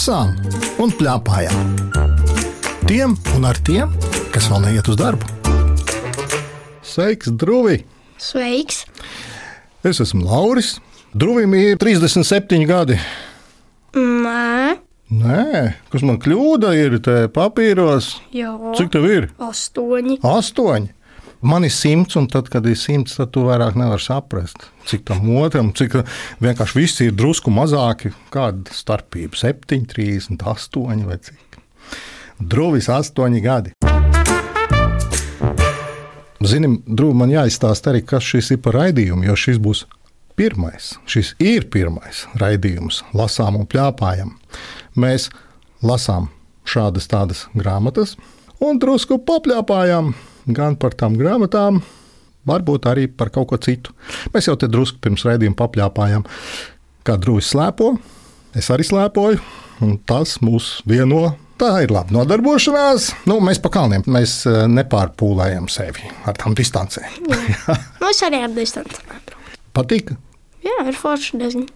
lasām un plēpājām. Tiem un ar tiem, kas vēl neiet uz darbu. Sveiks, Druvi! Sveiks! Es esmu Lauris. Druvim ir 37 gadi. Nē, Nē, kas man kļūda, ir papīros. jau Cik tev ir? astoņi. Astoņi. Man ir simts, un tad, kad ir simts, tad tu vairāk nevari saprast, cik tam otram, cik vienkārši viss ir drusku mazāki. Kāda starpība? 7, 38 vai cik? Druvis 8 gadi. Zinim, Drūm, man jāizstāsta arī, kas šis ir par raidījumu, jo šis būs pirmais. Šis ir pirmais raidījums, lasām un plēpājam. Mēs lasām šādas tādas grāmatas un drusku papļāpājām gan par tām grāmatām, varbūt arī par kaut ko citu. Mēs jau te drusku pirms raidījuma papļāpājām, kā drūzis slēpo. Es arī slēpoju, un tas mūs vieno. Tā ir laba nodarbošanās. Nu, mēs pa kalniem mēs eh, nepārpūlējam sevi ar tām distancēm. Es arī ar distanci. Patīk, Jā, ir forši diezgan.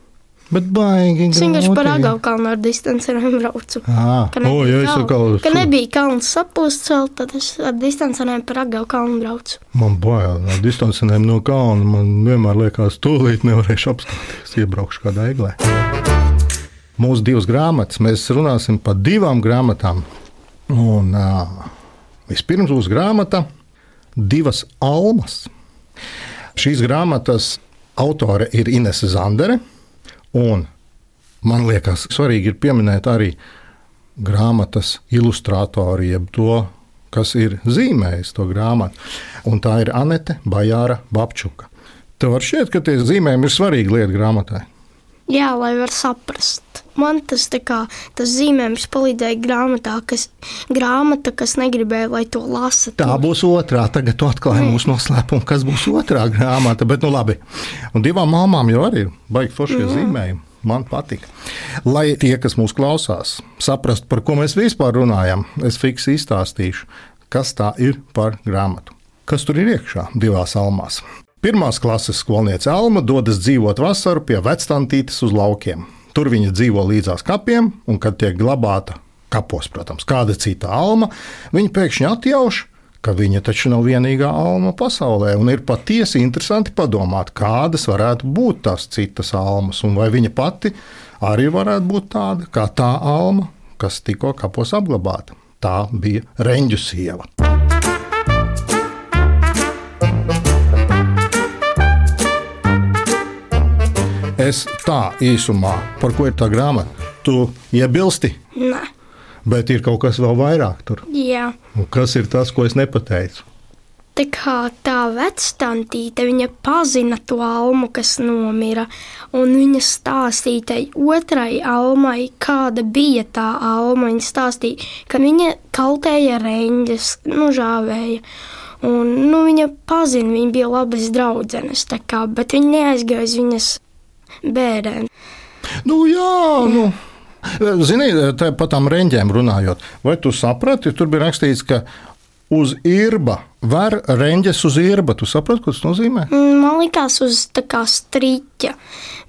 Bet baigi. Es vienkārši par grūti. agavu kalnu ar distanci braucu. Ā, Ka o, nebija, ja es kalns- atkal- ka nebija kalns sapūsts vēl, tad es ar distanci par agavu kalnu braucu. Man bail no distancēm no kalna. Man vienmēr liekas, tūlīt nevarēšu apstāties, iebraukšu kādā eglē. Mūsu divas grāmatas, mēs runāsim par divām grāmatām. Un, uh, vispirms būs grāmata Divas almas. Šīs grāmatas autore ir Inese Zandere. Un man liekas, svarīgi ir pieminēt arī grāmatas ilustrātori, jeb to, kas ir zīmējis to grāmatu. Un tā ir Anete Bajāra Babčuka. Tev var šķiet, ka tie zīmējumi ir svarīgi lieta grāmatai. Jā, lai var saprast. Man tas, tā kā, tas zīmējums palīdzēja grāmatā, kas, grāmata, kas negribēja, lai to lasa. Tā būs otrā. Tagad tu atklāji mūsu noslēpumu, kas būs otrā grāmata. Bet, nu, labi. Un divām māmām jau arī ir baigi forši mm. zīmējumi. Man patīk. Lai tie, kas mūs klausās, saprastu, par ko mēs vispār runājam, es fiksi izstāstīšu, kas tā ir par grāmatu. Kas tur ir iekšā divās almās? Pirmās klases skolniece Alma dodas dzīvot vasaru pie vectantītes uz laukiem. Tur viņa dzīvo līdzās kapiem, un, kad tiek glabāta kapos, protams, kāda cita alma, viņa pēkšņi atjauš, ka viņa taču nav vienīgā alma pasaulē. Un ir patiesi interesanti padomāt, kādas varētu būt tās citas almas, un vai viņa pati arī varētu būt tāda kā tā alma, kas tikko kapos apglabāta. Tā bija Reņģu sieva. Es tā īsumā, par ko ir tā grāmata, tu iebilsti, Nē, bet ir kaut kas vēl vairāk tur. jā. Un kas ir tas, ko es nepateicu? Tā kā tā vecstantīte, viņa pazina to almu, kas nomira, un viņa stāstīja tai otrai almai, kāda bija tā alma. Viņa stāstīja, ka viņa kaltēja reņģes, nu, žāvēja. Un, nu, viņa pazina, viņa bija labas draudzenes, kā, bet viņa neaizgāja uz viņas bērnu. Nu, jā, nu. Zini, te par tām reņģiem runājot, vai tu saprati, tur bija rakstīts, ka uz irba var reņģes uz irba. Tu saproti, ko tas nozīmē? Mm, Man liekas, uz tā kā strīķa,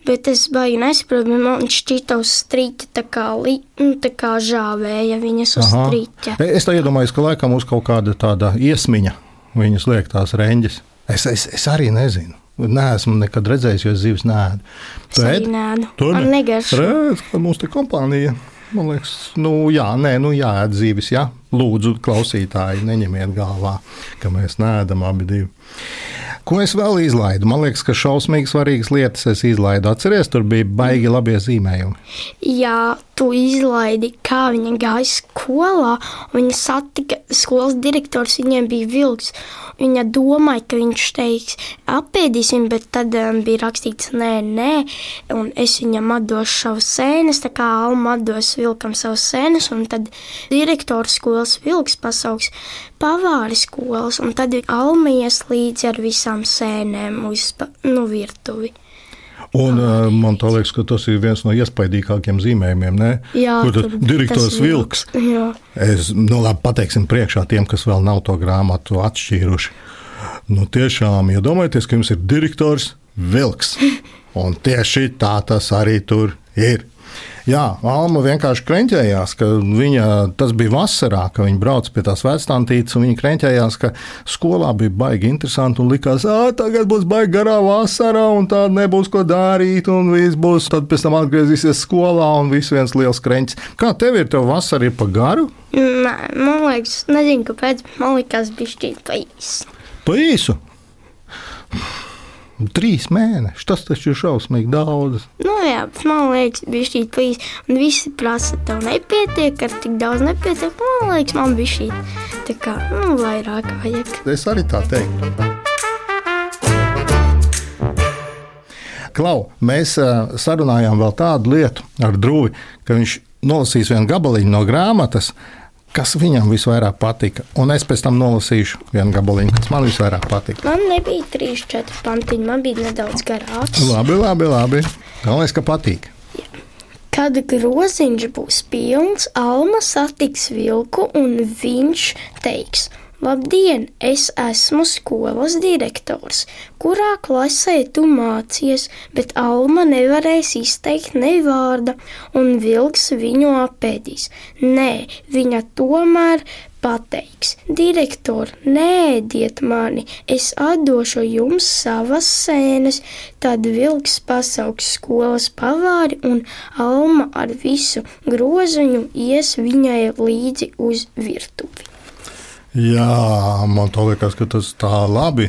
bet es baigi nesaprotu. Man šķita uz strīķa tā kā, li, nu, tā kā žāvēja viņas uz Aha. strīķa. Es tā iedomājos, ka laikam uz kaut kāda tāda iesmiņa viņas liek tās reņģes. Es, es, es arī nezinu. Nē, esmu nekad redzējis, jo zivs nē. Arī neēdu. Man negaršo. Redz, ka mums te kompānija. Man liekas, nu jā, nē, nu jā, ēd zīves, jā. Lūdzu, klausītāji, neņemiet galvā, ka mēs neēdam abi divi. Ko es vēl izlaidu? Man liekas, ka šausmīgi svarīgas lietas es izlaidu. Atceries, tur bija baigi labie zīmējumi. Jā, tu izlaidi, kā viņa gāja skolā. Viņa satika skolas direktors, viņiem bija vilks. Viņa domāja, ka viņš teiks, apēdīsim, bet tad um, bija rakstīts, nē, nē, un es viņam atdošu savus sēnes, tā kā Alma atdos vilkam savus sēnes, un tad direktors skolas vilks pasauks pavāri skolas, un tad Alma ies līdzi ar visām sēnēm uz nu, virtuvi. Un, uh, man liekas, ka tas ir viens no iespaidīgākajiem zīmējumiem. Ne? Jā, Kur tur direktors Vilks. Jā. Es nu, labi, pateiksim priekšā tiem, kas vēl nav to grāmatu atšķīruši. Nu, tiešām, iedomājieties, ka jums ir direktors Vilks. Un tieši tā tas arī tur ir. Jā, Alma vienkārši krenķējās, ka viņa, tas bija vasarā, ka viņa brauca pie tās vecstāntītes, un viņa krenķējās, ka skolā bija baigi interesanti un likās, ka tagad būs baigi garā vasarā, un tā nebūs ko darīt, un viss būs, tad pēc tam atgriezīsies skolā, un viss viens liels krenķis. Kā tev ir, tev vasara ir pa garu? Nē, man liekas, nezinu, kāpēc, man liekas, bija šķiet pa īsu. Pa īsu? Trīs mēneši, tas taču ir šausmīgi daudz. Nu, jā, man liekas, bija šī plīs, un visi prasa, tev nepietiek, ar tik daudz nepietiek. Man liekas, man bija šī tā kā, nu, vairāk vajag. Es arī tā teiktu. Klau, mēs uh, sarunājām vēl tādu lietu ar drūvi, ka viņš nolasīs vienu gabaliņu no grāmatas, kas viņam visvairāk patika. Un es pēc tam nolasīšu vienu gabaliņu, kas man visvairāk patika. Man nebija 3, 4 pantiņi, man bija nedaudz garāks. Labi, labi, labi. Galvenais, ka patīk. Kad groziņš būs pilns, Alma satiks vilku un viņš teiks: Labdien, es esmu skolas direktors. Kurā klasē tu mācies, bet Alma nevarēs izteikt ne vārda, un vilks viņu apēdīs. Nē, viņa tomēr pateiks: Direktor, nēdiet mani, es atdošu jums savas sēnes. Tad vilks pasauks skolas pavāri, un Alma ar visu groziņu ies viņai līdzi uz virtuvi. Jā, man liekas, ka tas tā labi.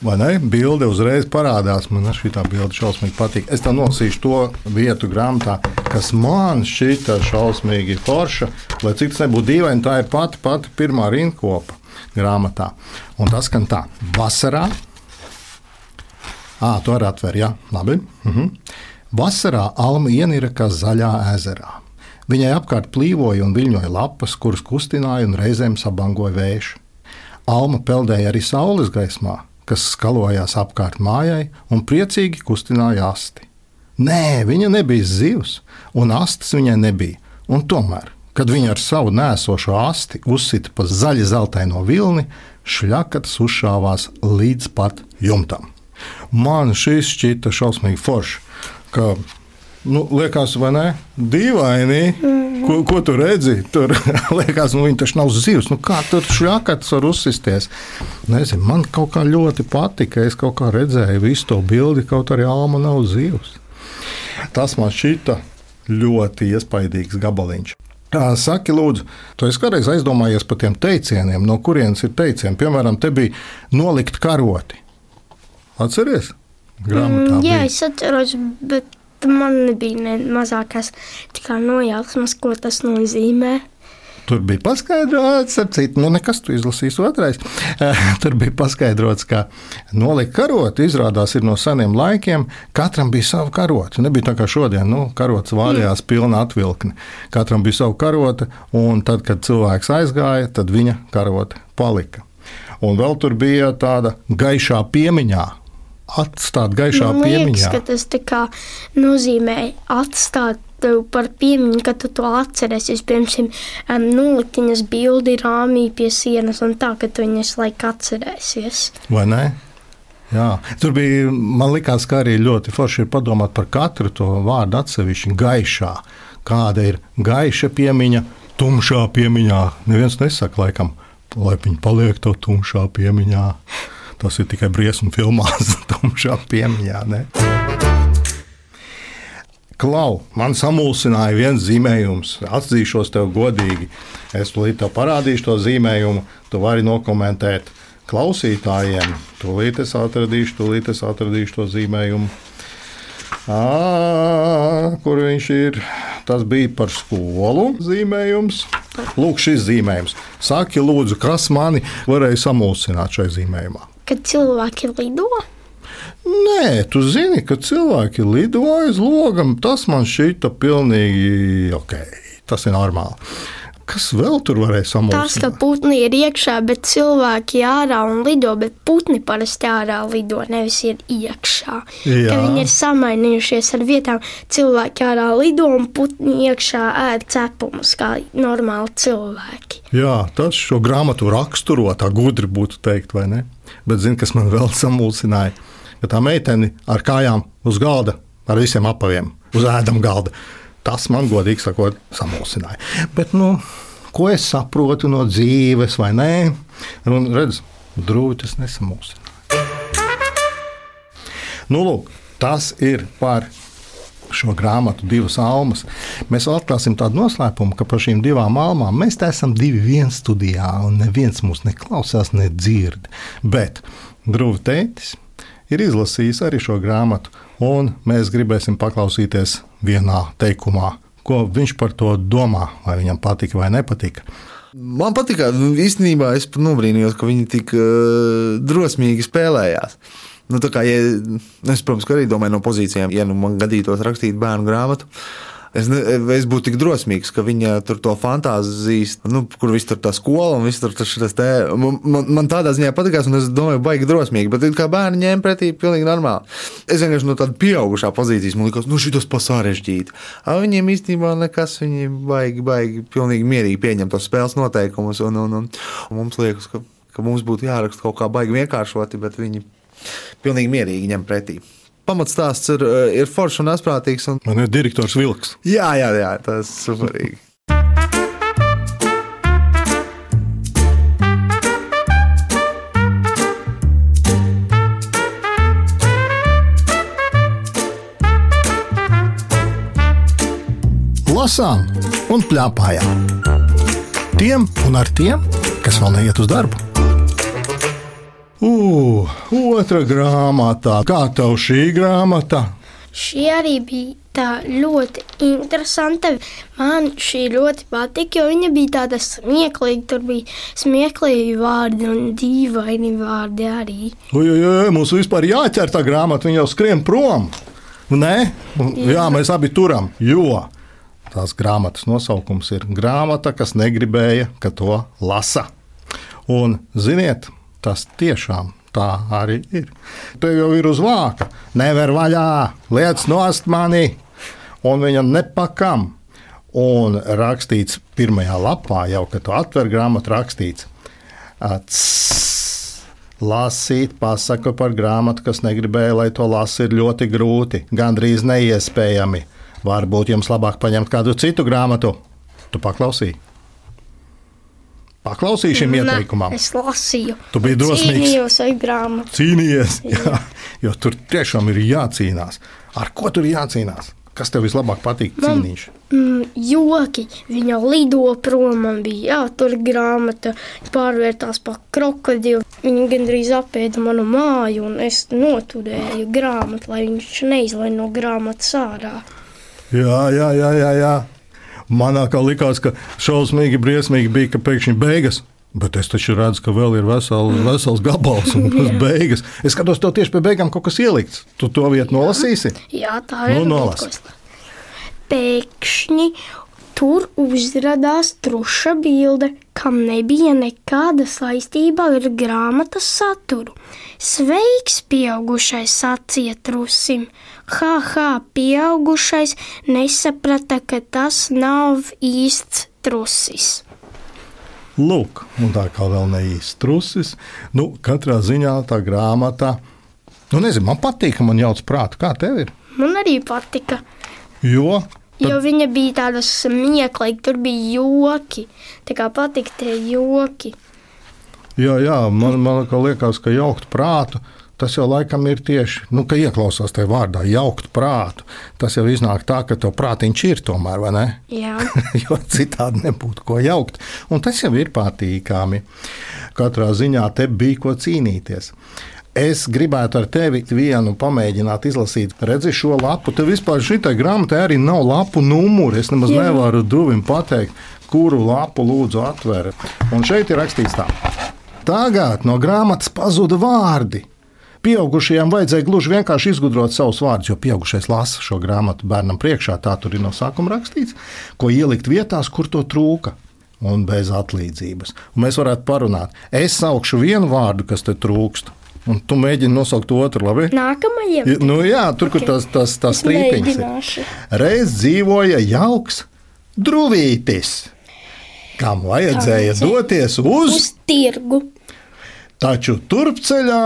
Vai ne? Bilde uzreiz parādās. Man šī tā bilde šausmīgi patīk. Es tā nolasīšu to vietu grāmatā, kas man šķita šausmīgi forša. Lai cik tas nebūtu dīvaini, tā ir pati, pati pirmā rindkopa grāmatā. Un tas skan tā: vasarā. À, to arī atver, jā, labi. Mhm. Vasarā Alma ienira kā zaļā ezerā. Viņai apkārt plīvoja un viļņoja lapas, kuras kustināja un reizēm sabangoja vējš. Alma peldēja arī saules gaismā, kas skalojās apkārt mājai un priecīgi kustināja asti. Nē, viņa nebija zivs, un astes viņai nebija. Un tomēr, kad viņa ar savu nēsošo asti uzsita pa zaļi zeltaino vilni, šļakats uzšāvās līdz pat jumtam. Man šis šķita šausmīgi forši, ka Nu, liekas, vai ne? Dīvaini. Mm ko, ko tu redzi? Tur liekas, nu, viņi taču nav zivs. Nu, kā tur šākats var uzsisties? Nezinu, man kaut kā ļoti patika. Es kaut kā redzēju visu to bildi, kaut arī Alma nav zivs. Tas man šķita ļoti iespaidīgs gabaliņš. Saki, lūdzu, tu esi kādreiz aizdomājies par tiem teicieniem, no kurienes ir teicieni? Piemēram, te bija nolikt karoti. Atceries? Grāmatā mm, jā, bija. es atceros, bet man nebija ne mazākās nojausmas, ko tas nozīmē. Tur bija paskaidrots, ar citu, nu nekas tu izlasīsi otrais. Tur bija paskaidrots, ka nolikt karotu izrādās ir no seniem laikiem. Katram bija sava karota. Nebija tā kā šodien, nu, karots vāļājās pilna atvilkne. Katram bija sava karota, un tad, kad cilvēks aizgāja, tad viņa karota palika. Un vēl tur bija tāda gaišā piemiņā, atstāt gaišā Man liekas, piemiņā. Tas nozīmē atstāt tev par piemiņu, ka tu to atceries. Piemēram, um, nuliktiņas bildi rāmī pie sienas un tā, ka tu viņas laika atcerēsies. Vai ne? Jā, tur bija, man liekas, ka arī ļoti forši ir padomāt par katru to vārdu atsevišķi gaišā. Kāda ir gaiša piemiņa, tumšā piemiņā? Neviens nesaka, laikam, lai viņi paliek to tumšā piemiņā. Tas ir tikai briesmu filmās, tumšā piemiņā. Ne? Klau, man samulsināja viens zīmējums. Atzīšos tev godīgi. Es tūlīt tev parādīšu to zīmējumu. Tu vari nokomentēt klausītājiem. Tūlīt es atradīšu, tūlīt es atradīšu to zīmējumu. À, kur viņš ir? Tas bija par skolu zīmējums. Lūk, šis zīmējums. Saki, lūdzu, kas mani varēja samulsināt šajā zīmējumā? Kad cilvēki lido? Nē, tu zini, ka cilvēki lido aiz logam. Tas man šķita pilnīgi ok. Tas ir normāli. Kas vēl tur varēja samulsināt? Tas, ka putni ir iekšā, bet cilvēki ārā un lido, bet putni parasti ārā lido, nevis ir iekšā. Jā. Ka viņi ir samainījušies ar vietām. Cilvēki ārā lido un putni iekšā ēd cepumus, kā normāli cilvēki. Jā, tas šo grāmatu raksturo tā gudri būtu teikt, vai ne? Bet zini, kas man vēl samulsināja? Ka tā meitene ar kājām uz galda, ar visiem apaviem, uz ēdama galda Tas man godīgi sakot, samulsināja. Bet, nu, ko es saprotu no dzīves, vai nē? Un redz, drūti tas nesamulsināja. Nu, lūk, tas ir par šo grāmatu, divas almas. Mēs atklāsim tādu noslēpumu, ka par šīm divām almām mēs te esam divi viens studijā, un neviens mūs neklausās, ne dzird. Bet Grūvi tētis ir izlasījis arī šo grāmatu, un mēs gribēsim paklausīties vienā teikumā, ko viņš par to domā, vai viņam patika vai nepatika. Man patīk, īstenībā es pat nobrīnījos, ka viņi tik uh, drosmīgi spēlējās. Nu, kā, ja, es, protams, arī domāju no pozīcijām, ja nu man gadītos rakstīt bērnu grāmatu. Es, ne, es būtu tik drosmīgs, ka viņa tur to fantāzijas, nu, kur viss tur tā skola un viss tur tas te. Man, man tādā ziņā patīkās, un es domāju, baigi drosmīgi, bet kā bērni ņēma pretī, pilnīgi normāli. Es vienkārši no tāda pieaugušā pozīcijas man liekas, nu, šis pasārežģīti. Viņiem īstenībā nekas, viņi baigi, baigi, pilnīgi mierīgi pieņem tos spēles noteikumus, un, un, un, un mums liekas, ka, ka mums būtu jāraksta kaut kā baigi vienkāršoti, bet viņi pilnīgi mierīgi ņem pretī. Pamatstāsts ir, eh, ir foršs un asprātīgs. Un... Man ir direktors Vilks. Jā, jā, jā tas ir superīgi. Lasām un plēpājām. Tiem un ar tiem, kas vēl neiet uz darbu. Uh, otra grāmatā. Kā tev šī grāmata? Šī arī bija tā ļoti interesanta. Man šī ļoti patika, jo viņa bija tāda smieklīga. Tur bija smieklīgi vārdi un dīvaini vārdi arī. Ui, ui, mums vispār jāķer tā grāmata, viņa jau skrien prom. Nē, jā. jā, mēs abi turam. Jo tās grāmatas nosaukums ir grāmata, kas negribēja, ka to lasa. Un, ziniet, Tas tiešām tā arī ir. Tev jau ir uz vāka, nevar vaļā, liec nost mani, un viņam nepakam. Un rakstīts pirmajā lapā, jau kad tu atver grāmatu, rakstīts, lasīt pasaku par grāmatu, kas negribēja, lai to lasa, ir ļoti grūti, gandrīz neiespējami. Varbūt jums labāk paņemt kādu citu grāmatu. Tu paklausīji? Paklausīju šim ieteikumam. Es lasīju. Tu biji drosmīgs. Cīnījos ar grāmatu. Cīnījies, jā, jo tur tiešām ir jācīnās. Ar ko tur jācīnās? Kas tev vislabāk patīk? Cīnīš? Mm, joki. Viņa lido prom, man bija jātur grāmata, pārvērtās par krokodilu. Viņa gandrīz apēda manu māju, un es noturēju grāmatu, lai viņš neizlaiž no grāmatas ārā. Jā, jā, jā, jā. jā. Manā kā likās, ka šausmīgi, briesmīgi bija, ka pēkšņi beigas. Bet es taču redzu, ka vēl ir vesel, vesels gabals un tas beigas. Es skatos, to tieši pie beigām kaut kas ielikts. Tu to vietu nolasīsi? Jā, tā ir. Nu, nolas. Pēkšņi tur uzrādījās truša bilde, kam nebija nekāda saistība ar grāmatas saturu. Sveiks, pieaugušais, sacīja trusim. Ha, ha, pieaugušais nesaprata, ka tas nav īsts trusis. Lūk, un tā kā vēl ne īsts trusis, nu, katrā ziņā tā grāmata, nu, nezinu, man patīk, man jauc prātu, kā tev ir. Man arī patika. Jo Tad... Jo viņa bija tāda smieklīga, tur bija joki. Tā kā patika tie joki. Jā, jā man, man liekas, ka jaukt prātu. Tas jau laikam ir tieši, nu, ka ieklausās tajā vārdā, jaukt prātu. Tas jau iznāk tā, ka tev prātiņš ir tomēr, vai ne? Jā. jo citādi nebūtu ko jaukt. Un tas jau ir patīkami. Katrā ziņā te bija ko cīnīties. Es gribētu ar tevi vienu pamēģināt izlasīt. Redzi šo lapu. Tev vispār šī grāmatā arī nav lapu numuru. Es nemaz Jā. nevaru duvim pateikt, kuru lapu lūdzu atver. Un šeit ir rakstīts tā. Tagad no grāmatas pazuda vārdi. Pieaugušajiem vajadzēja gluži vienkārši izgudrot savus vārdus, jo pieaugušais lasa šo grāmatu bērnam priekšā. Tā tur ir no sākuma rakstīts, ko ielikt vietās, kur to trūka. Un bez atlīdzības. Un mēs varētu parunāt. Es saukšu vienu vārdu, kas te trūkst. Un tu mēģini nosaukt otru, labi? Nākamajam. Nu, jā, tur, okay. kur tas, tas, tas strīpiņš ir. Reiz dzīvoja jauks drūvītis, kam vajadzēja doties uz, uz tirgu. Taču turpceļā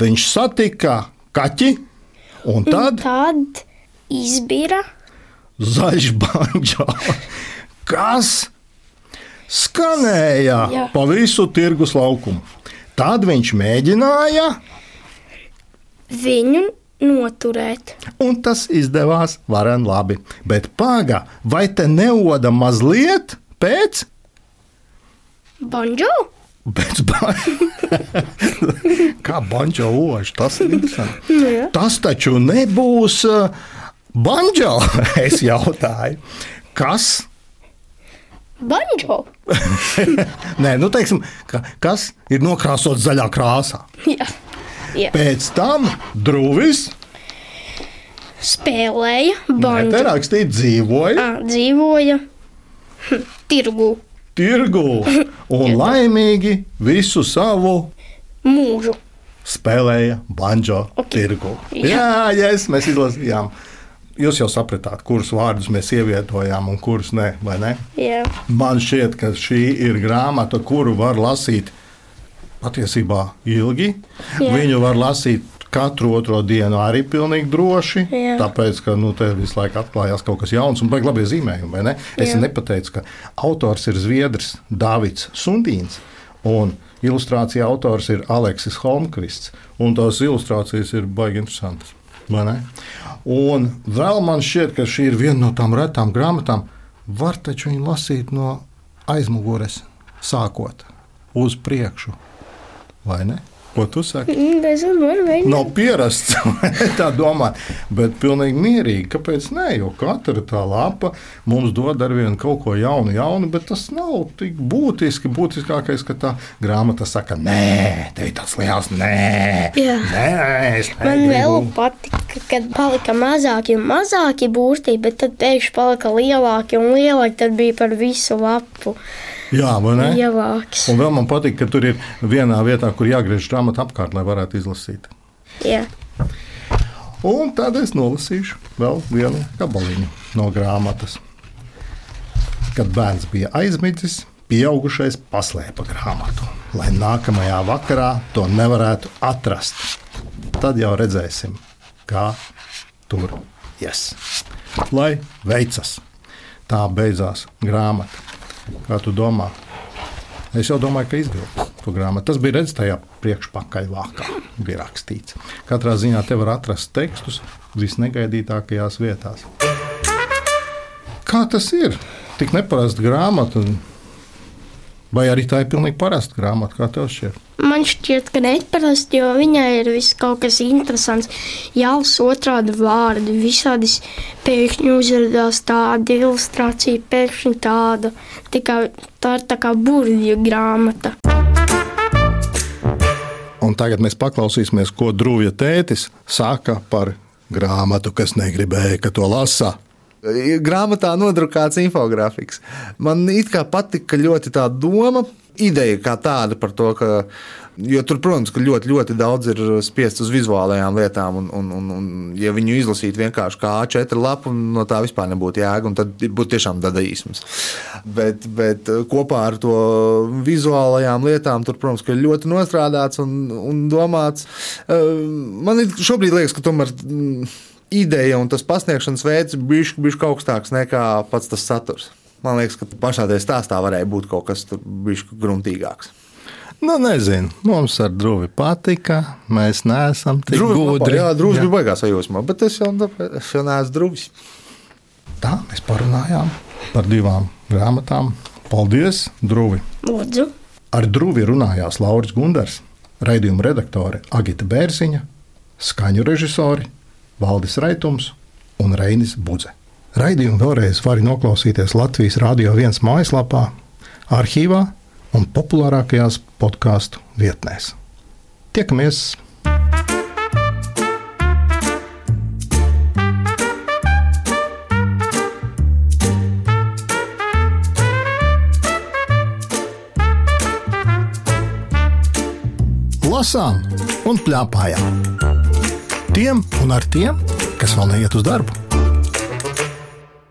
viņš satika kaķi, un tad, un tad izbira zaļš banjo, kas skanēja Jā. pa visu tirgus laukumu. Tad viņš mēģināja, Viņu noturēt. un tas izdevās varen labi. Bet pagā, vai te neoda mazliet pēc? Banjo? Pēc banjo. Kā banjo ož, tas ir interesanti. Nu, jā. Tas taču nebūs uh, banjo, es jautāju. Kas? Banjo? Nē, nu teiksim, ka, kas ir nokrāsots zaļā krāsā. Jā. Jā. Pēc tam drūvis, Spēlēja banjo. rakstīja, dzīvoja Ah, dzīvoja hm, tirgu tirgu un laimīgi visu savu mūžu. spēlēja banjo Ok. tirgu. Jā. Jā, yes, mēs izlasījām. Jūs jau sapratāt, kurus vārdus mēs ievietojām un kurus nē, vai ne? Jā. Man šķiet, ka šī ir grāmata, kuru var lasīt patiesībā ilgi. Jā. Viņu var lasīt katru otro dienu arī pilnīgi droši. Jā. Tāpēc, ka nu, te visu laiku atklājās kaut kas jauns un beigas labi zīmējumi. ne? Es Jā. nepateicu, ka autors ir Zviedrs Dārvids Sundīns. Un ilustrācija autors ir Aleksis Holmkrists. Un tās ilustrācijas ir baigi interesantas. Un vēl man šķiet, ka šī ir viena no tām retām grāmatām. Var taču viņu lasīt no aizmugures, sākot uz priekšu. Vai ne? Ko tu saki? Nezinu, var mēģināt. Nav pierasts tā domāt, bet pilnīgi mierīgi. Kāpēc nē? Jo katra tā lapa mums dod ar vienu kaut ko jaunu, jaunu, bet tas nav tik būtiski. Būtiskākais, ka tā grāmata saka, nē, te ir tas liels nē. Jā. nē es Man vēl negribu." patika, kad palika mazāki un mazāki burti, bet tad pēkšņi palika lielāki un lielāki. Tad bija par visu lapu Jā, vai ne? lielāks. Un vēl man patīk, ka tur ir vienā vietā, kur jāgriež grāmata apkārt, lai varētu izlasīt. Jā. Un tad es nolasīšu vēl vienu gabaliņu no grāmatas. Kad bērns bija aizmidzis, pieaugušais paslēpa grāmatu, lai nākamajā vakarā to nevarētu atrast. Tad jau redzēsim, kā tur ies. Lai veicas! Tā beidzās grāmata. Kā tu domā? Es jau domāju, ka izvilks to grāmatu. Tas bija redzams tajā priekšpakaļvākā, bija rakstīts. Katrā ziņā te var atrast tekstus visnegaidītākajās vietās. Kā tas ir? Tik neparasta grāmata, un- vai arī tā ir pilnīgi parasta grāmata, kā tev šķiet? Man šķiet, ka neparasti, jo viņai ir viss kaut kas interesants. Jālas otrādi vārdi, visādi pēkšņi uzrādās tāda ilustrācija, pēkšņi tāda. Tikai tā ir tā kā burvju grāmata. Un tagad mēs paklausīsimies, ko Drūvja tētis saka par grāmatu, kas negribēja, ka to lasa. Grāmatā nodrukāts infogrāfiks. Man it kā patika ļoti tā doma, ideja kā tāda par to, ka. Jo tur, protams, ka ļoti, ļoti daudz ir spiests uz vizuālajām lietām, un, un, un, un ja viņu izlasītu vienkārši kā A4 lapu, no tā vispār nebūtu jēga, un tad būtu tiešām dadaisms. Bet, bet kopā ar to vizuālajām lietām, tur, protams, ir ļoti nostrādāts un, un domāts. Eh, Man šobrīd liekas, ka tomēr. Ideja un tas pasniegšanas veids bija bijis augstāks nekā pats tas saturs. Man liekas, ka pašā tajā stāstā varēja būt kaut kas bijis gruntīgāks. Nu, nezinu, mums ar drūvi patika. Mēs neesam tik gudri. Jā, drūzs bija baigās sajūsmā, bet es jau, es jau neesmu drūzs. Tā mēs parunājām par divām grāmatām. Paldies, Drūvi! Lūdzu, Ar Drūvi runājās Lauris Gundars, raidījuma redaktore Agita Bērziņa, skaņu režisori Valdis Raitums un Reinis Budze. Raidījumu vēlreiz var noklausīties Latvijas Rādio 1 mājaslapā, arhīvā un populārākajās podkāstu vietnēs. Tiekamies! Lasām un plēpājām. Tiem un ar tiem, kas vēl neiet uz darbu.